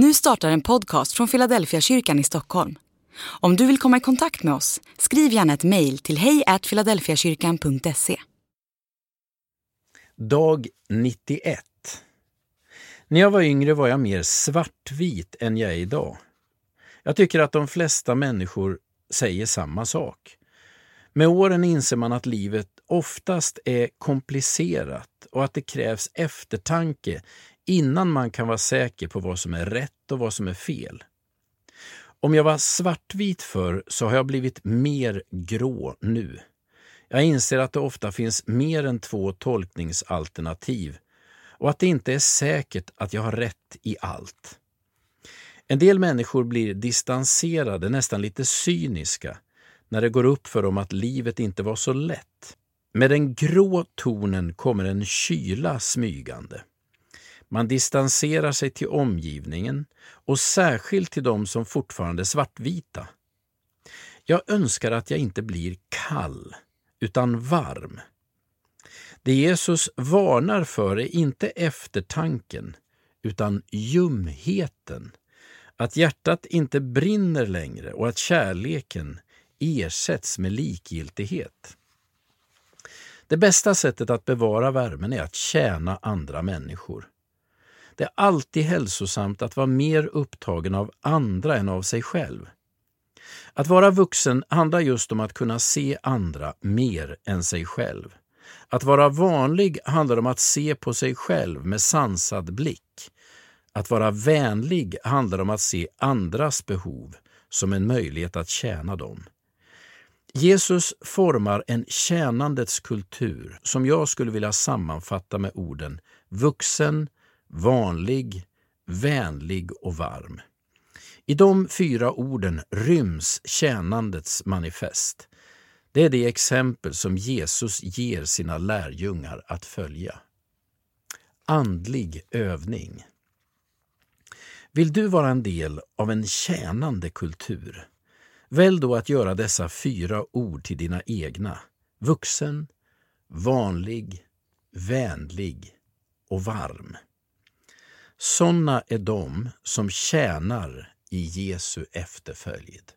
Nu startar en podcast från Philadelphia kyrkan i Stockholm. Om du vill komma i kontakt med oss, skriv gärna ett mejl till hejfiladelfiakyrkan.se. Dag 91 När jag var yngre var jag mer svartvit än jag är idag. Jag tycker att de flesta människor säger samma sak. Med åren inser man att livet oftast är komplicerat och att det krävs eftertanke innan man kan vara säker på vad som är rätt och vad som är fel. Om jag var svartvit förr så har jag blivit mer grå nu. Jag inser att det ofta finns mer än två tolkningsalternativ och att det inte är säkert att jag har rätt i allt. En del människor blir distanserade, nästan lite cyniska, när det går upp för dem att livet inte var så lätt. Med den grå tonen kommer en kyla smygande. Man distanserar sig till omgivningen och särskilt till de som fortfarande är svartvita. Jag önskar att jag inte blir kall, utan varm. Det Jesus varnar för är inte eftertanken, utan ljumheten. Att hjärtat inte brinner längre och att kärleken ersätts med likgiltighet. Det bästa sättet att bevara värmen är att tjäna andra människor. Det är alltid hälsosamt att vara mer upptagen av andra än av sig själv. Att vara vuxen handlar just om att kunna se andra mer än sig själv. Att vara vanlig handlar om att se på sig själv med sansad blick. Att vara vänlig handlar om att se andras behov som en möjlighet att tjäna dem. Jesus formar en tjänandets kultur som jag skulle vilja sammanfatta med orden vuxen, vanlig, vänlig och varm. I de fyra orden ryms tjänandets manifest. Det är det exempel som Jesus ger sina lärjungar att följa. Andlig övning. Vill du vara en del av en tjänande kultur? Välj då att göra dessa fyra ord till dina egna. Vuxen, vanlig, vänlig och varm. Sådana är de som tjänar i Jesu efterföljd.